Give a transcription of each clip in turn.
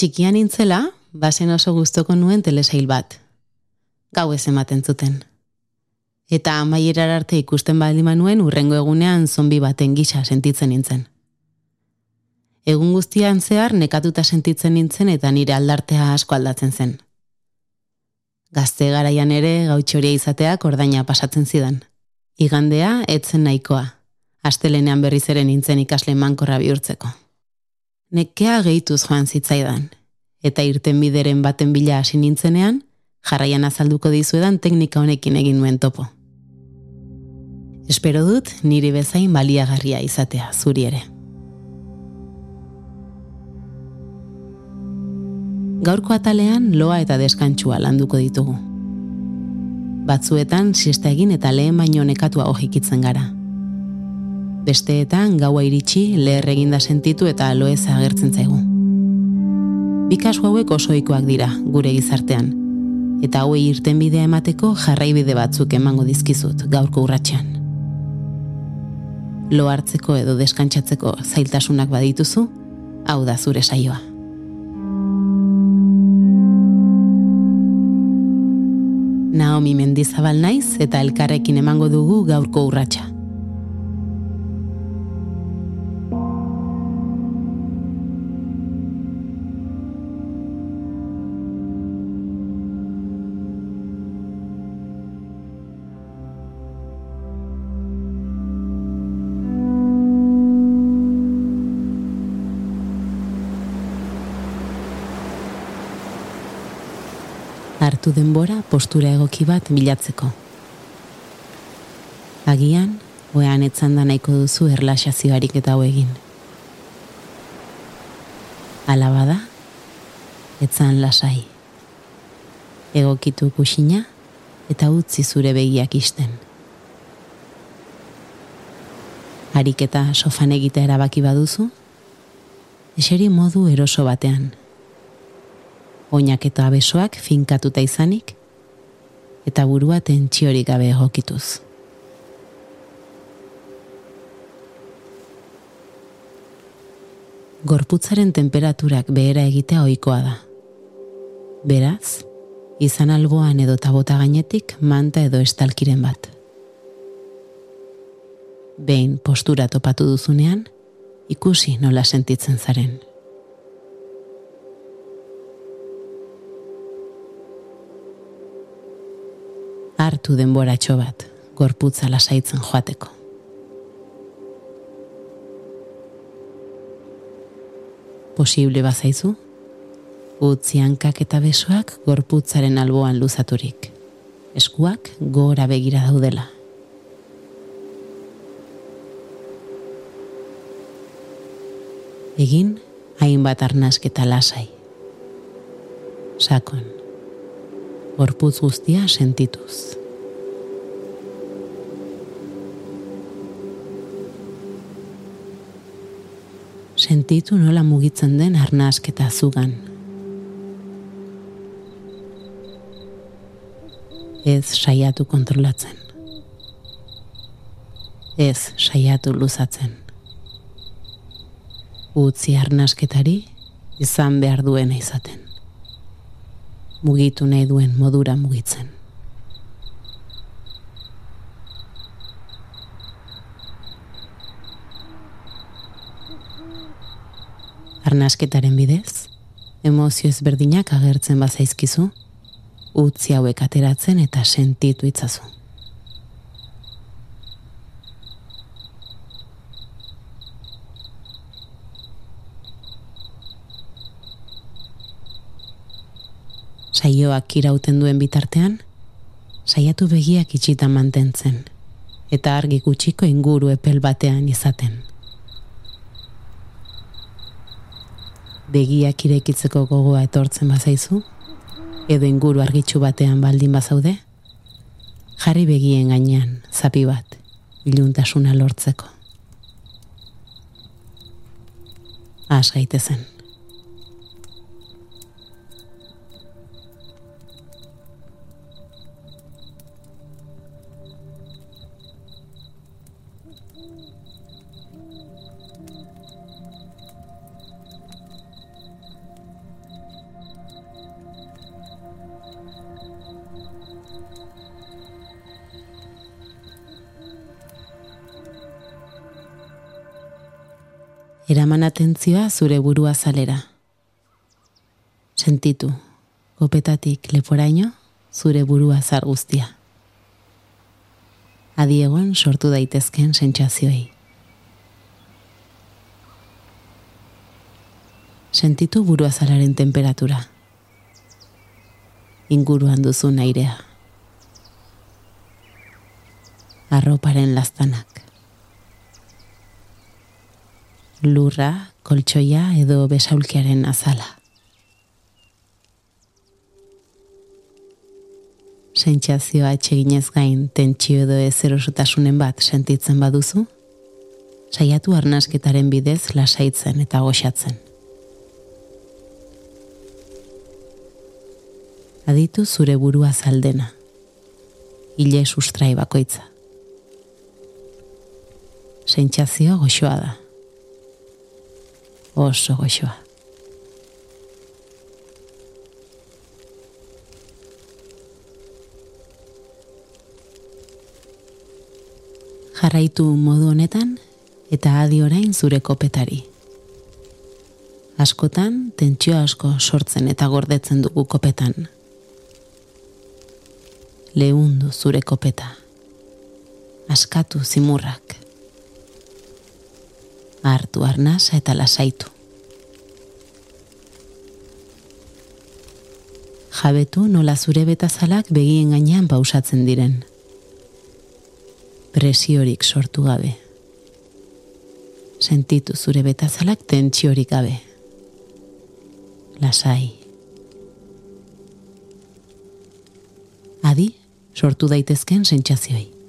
Txikian intzela, bazen oso guztoko nuen telesail bat. Gau ez ematen zuten. Eta amaierar arte ikusten baldima nuen urrengo egunean zombi baten gisa sentitzen nintzen. Egun guztian zehar nekatuta sentitzen nintzen eta nire aldartea asko aldatzen zen. Gazte garaian ere gautxoria izateak ordaina pasatzen zidan. Igandea, etzen nahikoa. Astelenean berriz ere nintzen ikasle mankorra bihurtzeko. Nekea gehituz joan zitzaidan. Eta irten bideren baten bila hasi nintzenean, jarraian azalduko dizuedan teknika honekin egin nuen topo. Espero dut niri bezain baliagarria izatea zuri ere. Gaurko atalean loa eta deskantsua landuko ditugu. Batzuetan siesta egin eta lehen baino nekatua hojikitzen gara. Besteetan gaua iritsi leher eginda sentitu eta loeza agertzen zaigu. Bikasu hauek osoikoak dira gure gizartean, eta hauei irten bidea emateko jarraibide batzuk emango dizkizut gaurko urratxean. Lo hartzeko edo deskantsatzeko zailtasunak badituzu, hau da zure saioa. Naomi Mendizabal naiz eta elkarrekin emango dugu gaurko urratsa. Hartu denbora postura egoki bat bilatzeko. Agian, oean etzan da nahiko duzu erlaxazioarik eta egin. Alabada, etzan lasai. Egokitu kusina eta utzi zure begiak isten. Harik eta sofan egitea erabaki baduzu, eseri modu eroso batean oinak eta abesoak finkatuta izanik, eta burua tentsiorik gabe egokituz. Gorputzaren temperaturak behera egitea ohikoa da. Beraz, izan alboan edo tabota gainetik manta edo estalkiren bat. Behin postura topatu duzunean, ikusi nola sentitzen zaren. Hartu denboratxo bat, gorputza lasaitzen joateko. Posible bazaizu, utzi hankak eta besoak gorputzaren alboan luzaturik. Eskuak gora begira daudela. Egin, hainbat arnasketa lasai. Sakon gorputz guztia sentituz. Sentitu nola mugitzen den arnasketa zugan. Ez saiatu kontrolatzen. Ez saiatu luzatzen. Utzi arnasketari izan behar duena izaten mugitu nahi duen modura mugitzen. Arnasketaren bidez, emozio ezberdinak agertzen bazaizkizu, utzi hauek ateratzen eta sentitu itzazu. Saioak irauten duen bitartean, saiatu begiak itxita mantentzen, eta argi gutxiko inguru epel batean izaten. Begiak irekitzeko gogoa etortzen bazaizu, edo inguru argitxu batean baldin bazaude, jarri begien gainean, zapi bat, iluntasuna lortzeko. Az gaitezen. Eraman atentzioa zure burua zalera. Sentitu, kopetatik leporaino, zure burua zar guztia. Adiegon sortu daitezken sentsazioei. Sentitu burua zalaren temperatura. Inguruan duzun airea. Arroparen lastanak. Lurra, koltsoia edo besaulkiaren azala. Sentsazioa etxeginez gain tentsio edo ezerosotasunen bat sentitzen baduzu, saiatu arnasketaren bidez lasaitzen eta goxatzen. Aditu zure burua zaldena, hile sustrai bakoitza. Sentsazio goxoa da. Oso goxoa. jarraitu modu honetan eta adi orain zure kopetari. Askotan, tentsio asko sortzen eta gordetzen dugu kopetan. Leundu zure kopeta. Askatu zimurrak. Artu arnaz eta lasaitu. Jabetu nola zure betazalak begien gainean pausatzen diren presiorik sortu gabe. Sentitu zure betazalak tentsiorik gabe. Lasai. Adi, sortu daitezken sentsazioi.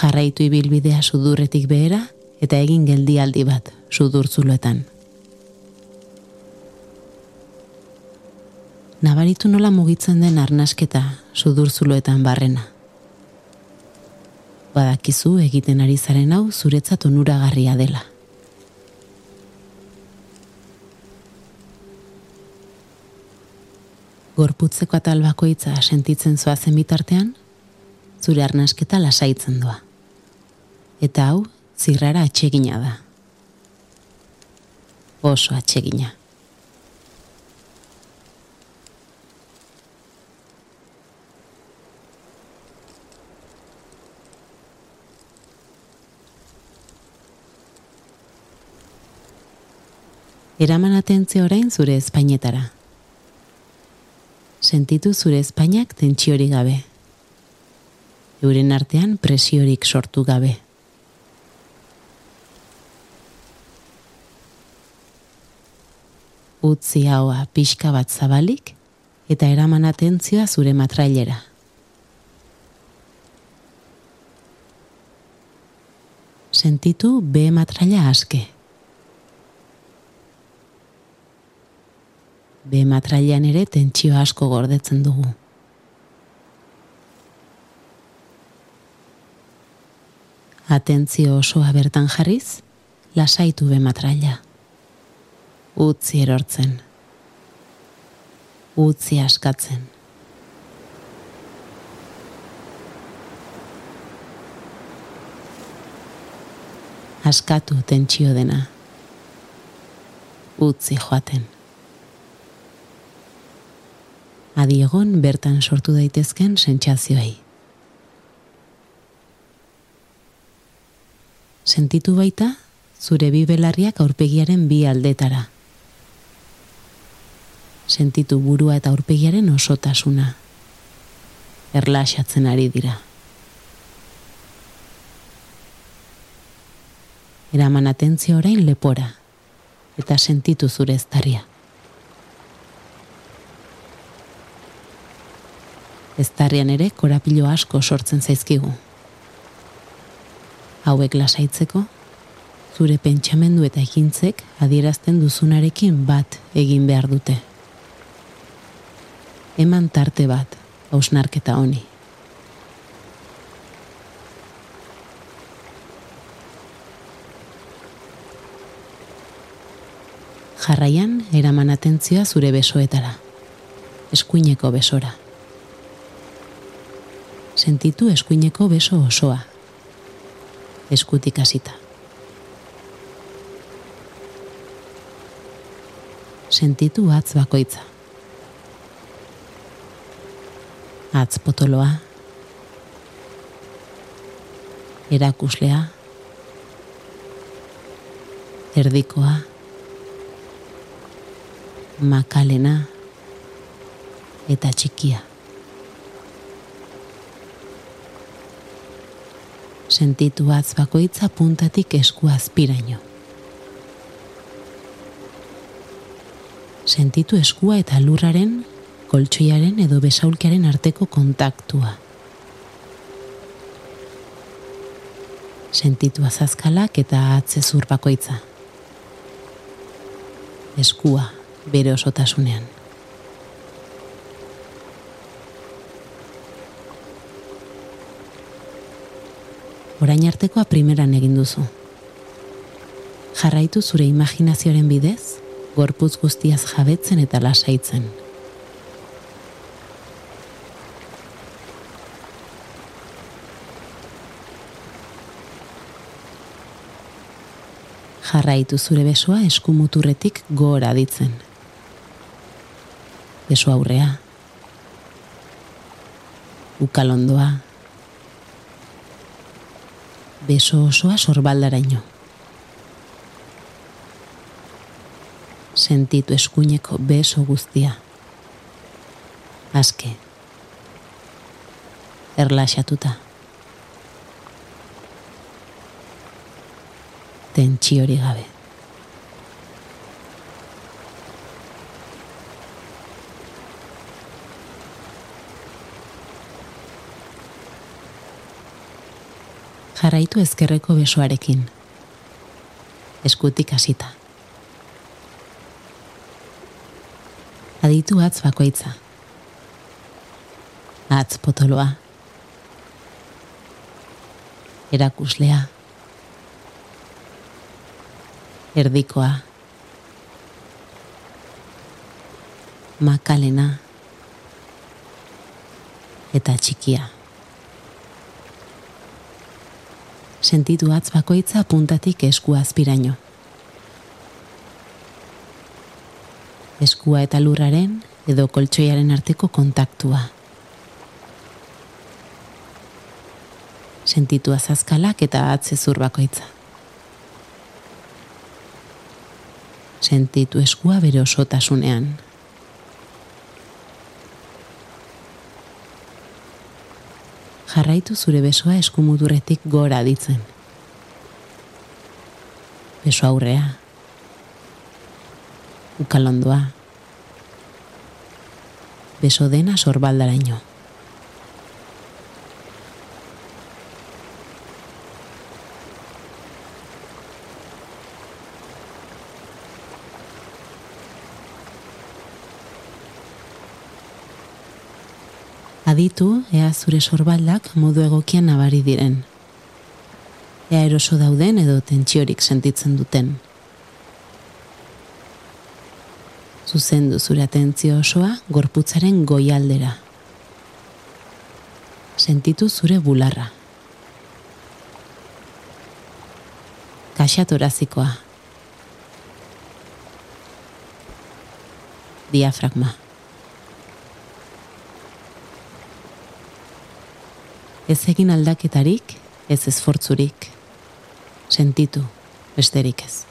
Jarraitu ibilbidea sudurretik behera eta egin geldialdi bat sudurtzuloetan. nabaritu nola mugitzen den arnasketa sudurzuloetan barrena. Badakizu egiten ari zaren hau zuretzat onuragarria dela. Gorputzeko atal bakoitza sentitzen zoazen bitartean, zure arnasketa lasaitzen doa. Eta hau, zirrara atsegina da. Oso atsegina. eraman atentzio orain zure espainetara. Sentitu zure espainak tentsiori gabe. Euren artean presiorik sortu gabe. Utzi haua pixka bat zabalik eta eraman atentzioa zure matrailera. Sentitu B matraila aske. be matrailan ere tentsio asko gordetzen dugu. Atentzio osoa bertan jarriz, lasaitu be matraila. Utzi erortzen. Utzi askatzen. Askatu tentsio dena. Utzi joaten adiegon bertan sortu daitezken sentsazioei. Sentitu baita zure bi belarriak aurpegiaren bi aldetara. Sentitu burua eta aurpegiaren osotasuna. Erlaxatzen ari dira. Eraman atentzio orain lepora eta sentitu zure eztarria. eztarrian ere korapilo asko sortzen zaizkigu. Hauek lasaitzeko, zure pentsamendu eta ekintzek adierazten duzunarekin bat egin behar dute. Eman tarte bat, hausnarketa honi. Jarraian, eraman atentzioa zure besoetara. Eskuineko besora sentitu eskuineko beso osoa, eskutik hasita. Sentitu atz bakoitza. Atz potoloa. Erakuslea. Erdikoa. Makalena. Eta txikia. sentitu atz bakoitza puntatik esku azpiraino. Sentitu eskua eta lurraren, koltsoiaren edo besaulkiaren arteko kontaktua. Sentitu azazkalak eta atze zur bakoitza. Eskua bere osotasunean. orain artekoa primeran egin duzu. Jarraitu zure imaginazioaren bidez, gorputz guztiaz jabetzen eta lasaitzen. Jarraitu zure besoa eskumuturretik gora ditzen. Beso aurrea. Ukalondoa beso osoa sorbaldaraino. Sentitu eskuineko beso guztia. Azke. Erlaxatuta. Tentsi hori gabe. jarraitu ezkerreko besoarekin. Eskutik hasita. Aditu atz bakoitza. Atz potoloa. Erakuslea. Erdikoa. Makalena. Eta txikia. sentitu atz bakoitza puntatik esku azpiraino. Eskua eta lurraren edo koltsoiaren arteko kontaktua. Sentitu azazkalak eta atzezur bakoitza. Sentitu eskua bere osotasunean. jarraitu zure besoa eskumudurretik gora ditzen. Beso aurrea. Ukalondoa. Beso dena sorbaldaraino. Aditu, ea zure sorbaldak modu egokian nabari diren. Ea eroso dauden edo tentsiorik sentitzen duten. Zuzendu zure atentzio osoa gorputzaren goialdera. Sentitu zure bularra. Kaxatorazikoa. Diafragma. Ez egin aldaketarik, ez esfortzurik, sentitu, besterik ez.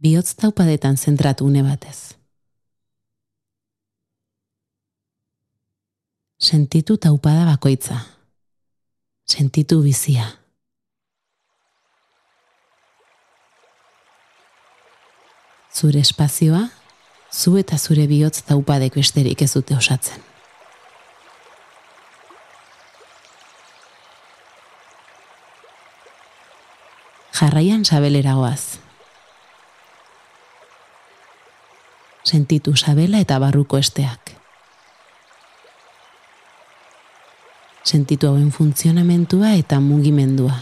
bihotz taupadetan zentratu une batez. Sentitu taupada bakoitza. Sentitu bizia. Zure espazioa, zu eta zure bihotz taupadek besterik ez dute osatzen. Jarraian sabelera goaz Sentitu sabela eta barruko esteak. Sentitu hauen funtzionamentua eta mugimendua.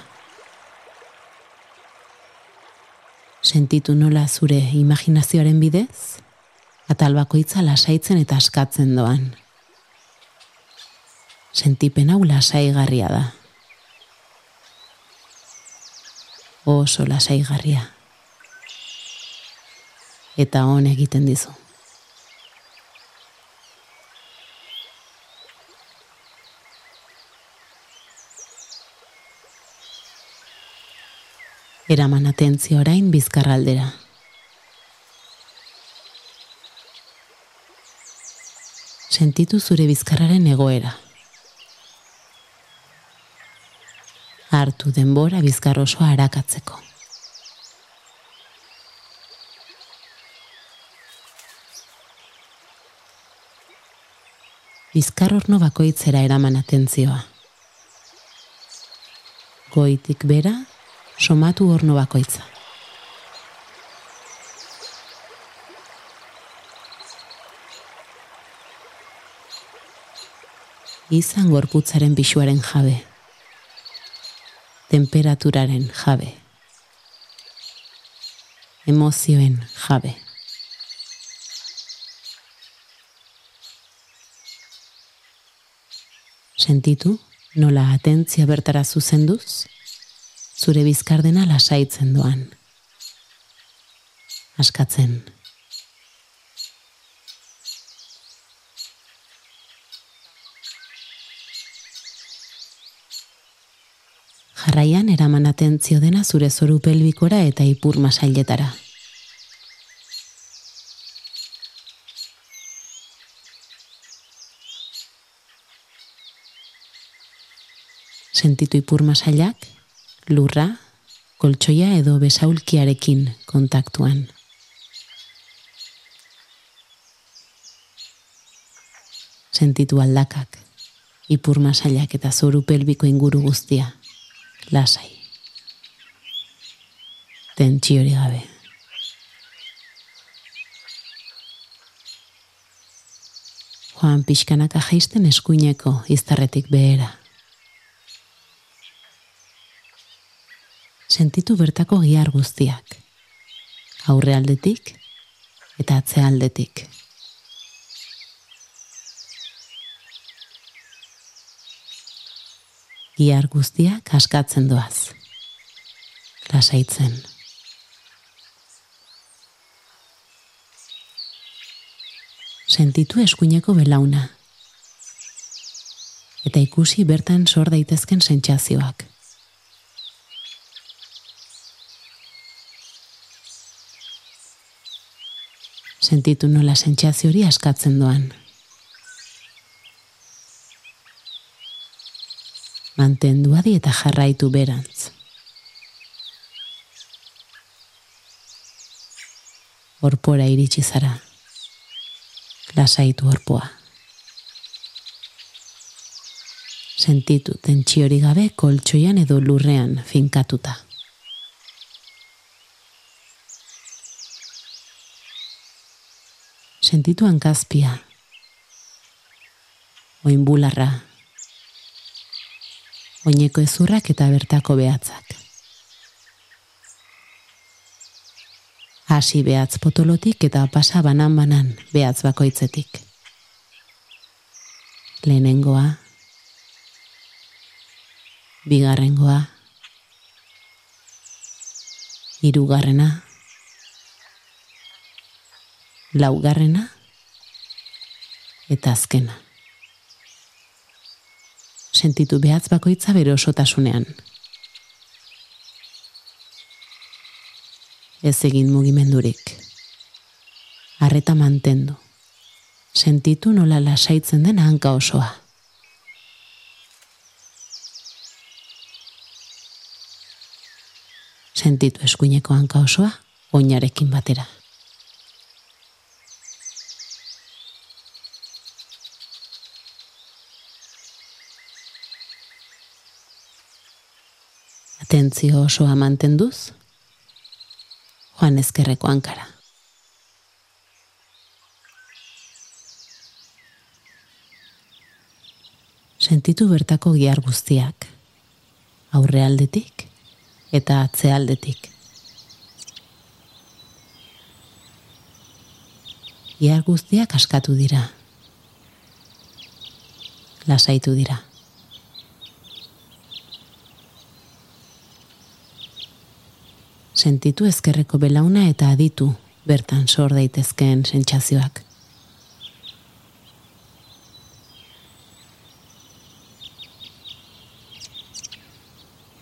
Sentitu nola zure imaginazioaren bidez, atal bakoitza lasaitzen eta askatzen doan. Sentipen hau lasaigarria da. Oso lasaigarria. Eta hon egiten dizu. Eraman atentzio orain bizkarraldera. sentitu zure bizkarraren egoera. Hartu denbora bizkar osoa arakatzeko. Bizkar horno bakoitzera eraman atentzioa. Goitik bera, somatu horno bakoitza. izan gorputzaren bisuaren jabe. Temperaturaren jabe. Emozioen jabe. Sentitu nola atentzia bertara zuzenduz, zure bizkardena lasaitzen doan. Askatzen. jarraian eraman atentzio dena zure zoru pelbikora eta ipur masailetara. Sentitu ipur masailak, lurra, koltsoia edo besaulkiarekin kontaktuan. Sentitu aldakak, ipur masailak eta zoru pelbiko inguru guztia lasai. Tentsi hori gabe. Joan pixkanaka jaisten eskuineko iztarretik behera. Sentitu bertako giar guztiak. Aurre aldetik eta atze aldetik. Iar guztia kaskatzen doaz. Lasaitzen. Sentitu eskuineko belauna. Eta ikusi bertan sor daitezken sentsazioak. Sentitu nola sentsazio hori askatzen doan. mantendu adi eta jarraitu berantz. Orpora iritsi zara. Lasaitu orpoa. Sentitu tentsiori gabe koltsoian edo lurrean finkatuta. Sentitu hankazpia. Oinbularra oineko ezurrak eta bertako behatzak. Hasi behatz potolotik eta pasa banan banan behatz bakoitzetik. Lehenengoa, bigarrengoa, hirugarrena, laugarrena eta azkena sentitu behatz bakoitza bere osotasunean. Ez egin mugimendurik. Arreta mantendu. Sentitu nola lasaitzen den hanka osoa. Sentitu eskuineko hanka osoa oinarekin batera. Atentzio osoa mantenduz, joan ezkerreko hankara. Sentitu bertako gihar guztiak, aurrealdetik eta atzealdetik. Gihar guztiak askatu dira. Lasaitu dira. Sentitu ezkerreko belauna eta aditu bertan sor daitezkeen sentsazioak.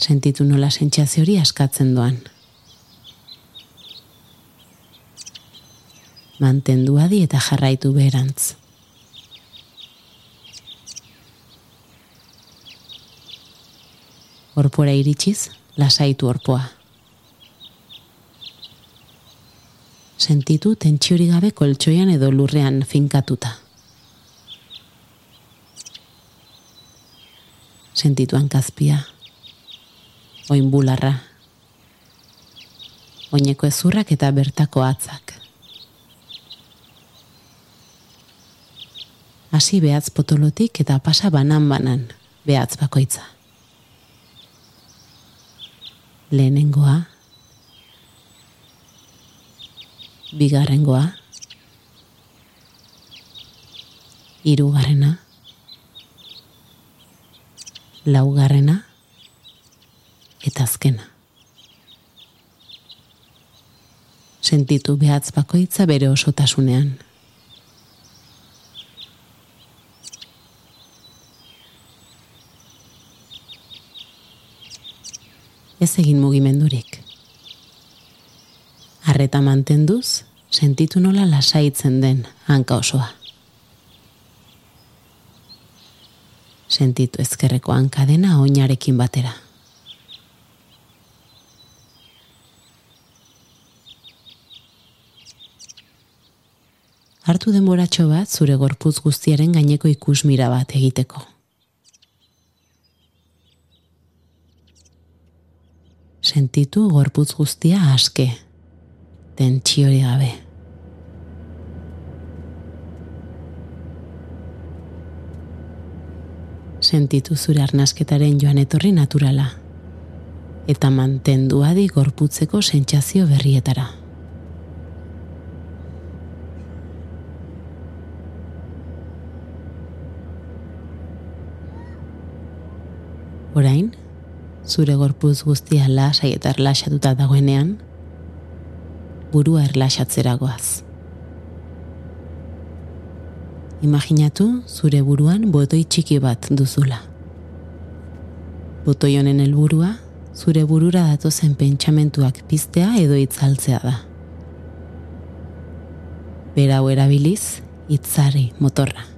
Sentitu nola sentsazio hori askatzen doan. Mantendu adi eta jarraitu beherantz. Orpora iritsiz, lasaitu orpoa. Sentitu tentsiori gabe koltsoian edo lurrean finkatuta. Sentitu hankazpia, oin bularra, oineko ezurrak eta bertako atzak. Hasi behatz potolotik eta pasa banan-banan behatz bakoitza. Lehenengoa, bigarrengoa, irugarrena, laugarrena, eta azkena. Sentitu behatz bakoitza bere osotasunean. Ez egin mugimendurik arreta mantenduz, sentitu nola lasaitzen den hanka osoa. Sentitu ezkerreko hanka dena oinarekin batera. Hartu denboratxo bat zure gorputz guztiaren gaineko ikusmira bat egiteko. Sentitu gorputz guztia aske tentsiori gabe. Sentitu zure arnasketaren joan etorri naturala eta mantendu adi gorputzeko sentsazio berrietara. Orain, zure gorputz guztia lasai eta erlaxatuta dagoenean, burua erlaxatzeragoaz. Imaginatu zure buruan botoi txiki bat duzula. Botoi honen helburua zure burura datozen pentsamentuak piztea edo itzaltzea da. Berau erabiliz, itzari motorra.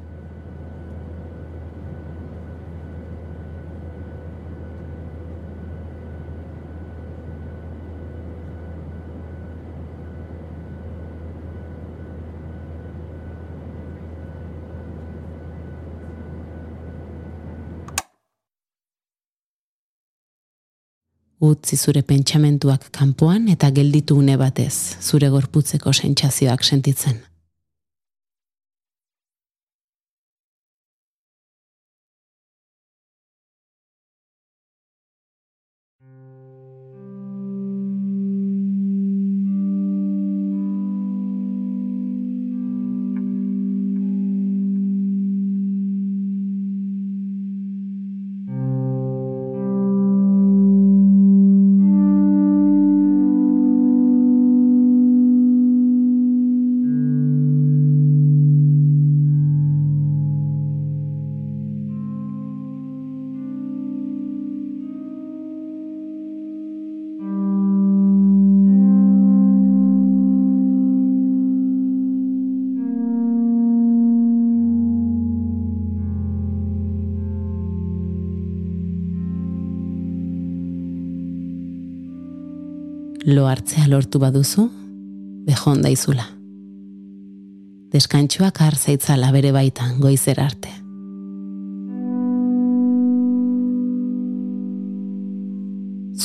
Utzi zure pentsamentuak kanpoan eta gelditu une batez zure gorputzeko sentsazioak sentitzen. Lo hartzea lortu baduzu, behon daizula. Deskantxoak hartzaitzala bere baitan goizer arte.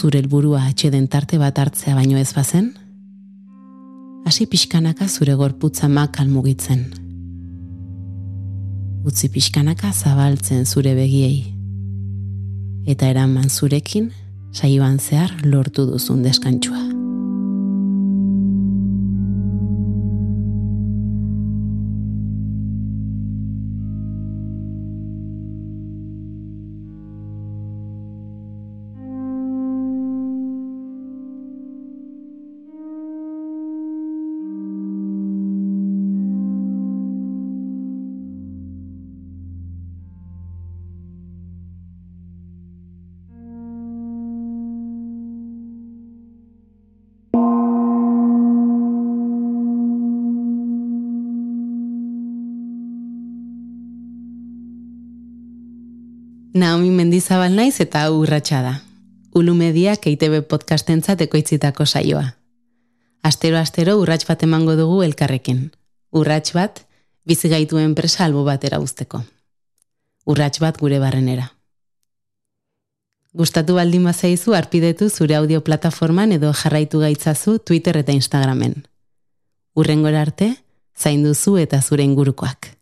zure helburua atxeden tarte bat hartzea baino ez bazen? Hasi pixkanaka zure gorputza makal mugitzen. Utzi pixkanaka zabaltzen zure begiei. Eta eraman zurekin, saioan zehar lortu duzun deskantsua. Naomi Mendizabal naiz eta urratsa da. Ulu Media KTB podcastentzat ekoitzitako saioa. Astero astero urrats bat emango dugu elkarrekin. Urrats bat bizi gaitu enpresa albo batera uzteko. Urrats bat gure barrenera. Gustatu baldin bazaizu arpidetu zure audio plataforman edo jarraitu gaitzazu Twitter eta Instagramen. Urrengora arte, zainduzu eta zure ingurukoak.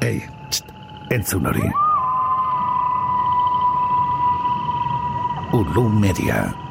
Ei, entzun hori. Ulum Media.